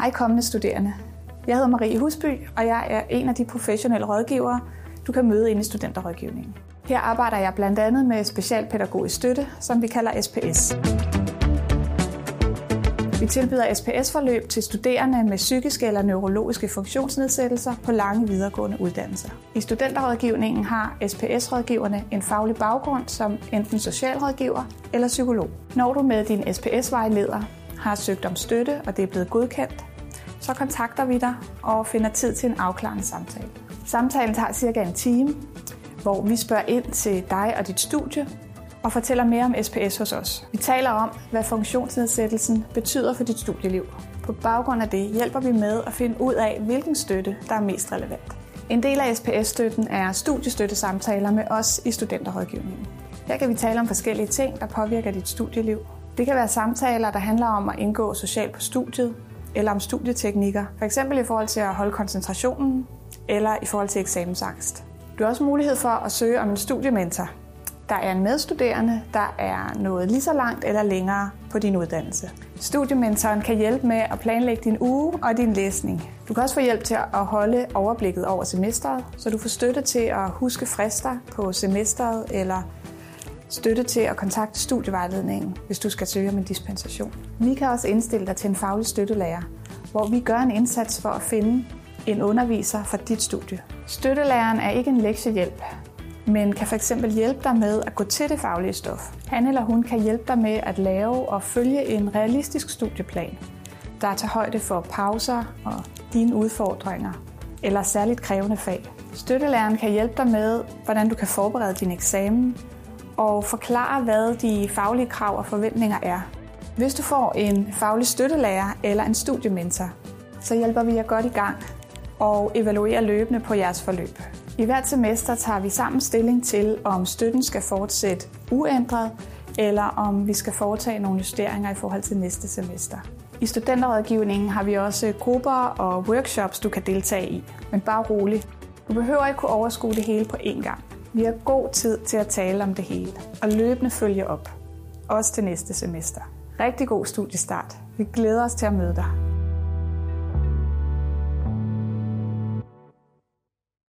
Hej kommende studerende. Jeg hedder Marie Husby, og jeg er en af de professionelle rådgivere, du kan møde inde i studenterrådgivningen. Her arbejder jeg blandt andet med specialpædagogisk støtte, som vi kalder SPS. Vi tilbyder SPS-forløb til studerende med psykiske eller neurologiske funktionsnedsættelser på lange videregående uddannelser. I studenterrådgivningen har SPS-rådgiverne en faglig baggrund som enten socialrådgiver eller psykolog. Når du med din SPS-vejleder har søgt om støtte, og det er blevet godkendt, så kontakter vi dig og finder tid til en afklarende samtale. Samtalen tager cirka en time, hvor vi spørger ind til dig og dit studie og fortæller mere om SPS hos os. Vi taler om, hvad funktionsnedsættelsen betyder for dit studieliv. På baggrund af det hjælper vi med at finde ud af, hvilken støtte, der er mest relevant. En del af SPS-støtten er studiestøttesamtaler med os i studenterrådgivningen. Her kan vi tale om forskellige ting, der påvirker dit studieliv. Det kan være samtaler, der handler om at indgå socialt på studiet, eller om studieteknikker, f.eks. i forhold til at holde koncentrationen, eller i forhold til eksamensangst. Du har også mulighed for at søge om en studiementor. Der er en medstuderende, der er nået lige så langt eller længere på din uddannelse. Studiementoren kan hjælpe med at planlægge din uge og din læsning. Du kan også få hjælp til at holde overblikket over semesteret, så du får støtte til at huske frister på semesteret eller støtte til at kontakte studievejledningen, hvis du skal søge om en dispensation. Vi kan også indstille dig til en faglig støttelærer, hvor vi gør en indsats for at finde en underviser for dit studie. Støttelæreren er ikke en lektiehjælp, men kan fx hjælpe dig med at gå til det faglige stof. Han eller hun kan hjælpe dig med at lave og følge en realistisk studieplan, der tager højde for pauser og dine udfordringer eller særligt krævende fag. Støttelæreren kan hjælpe dig med, hvordan du kan forberede din eksamen og forklare, hvad de faglige krav og forventninger er. Hvis du får en faglig støttelærer eller en studiementor, så hjælper vi jer godt i gang og evaluerer løbende på jeres forløb. I hvert semester tager vi sammen stilling til, om støtten skal fortsætte uændret, eller om vi skal foretage nogle justeringer i forhold til næste semester. I studenterrådgivningen har vi også grupper og workshops, du kan deltage i. Men bare rolig. Du behøver ikke kunne overskue det hele på én gang. Vi har god tid til at tale om det hele og løbende følge op. Også til næste semester. Rigtig god studiestart. Vi glæder os til at møde dig.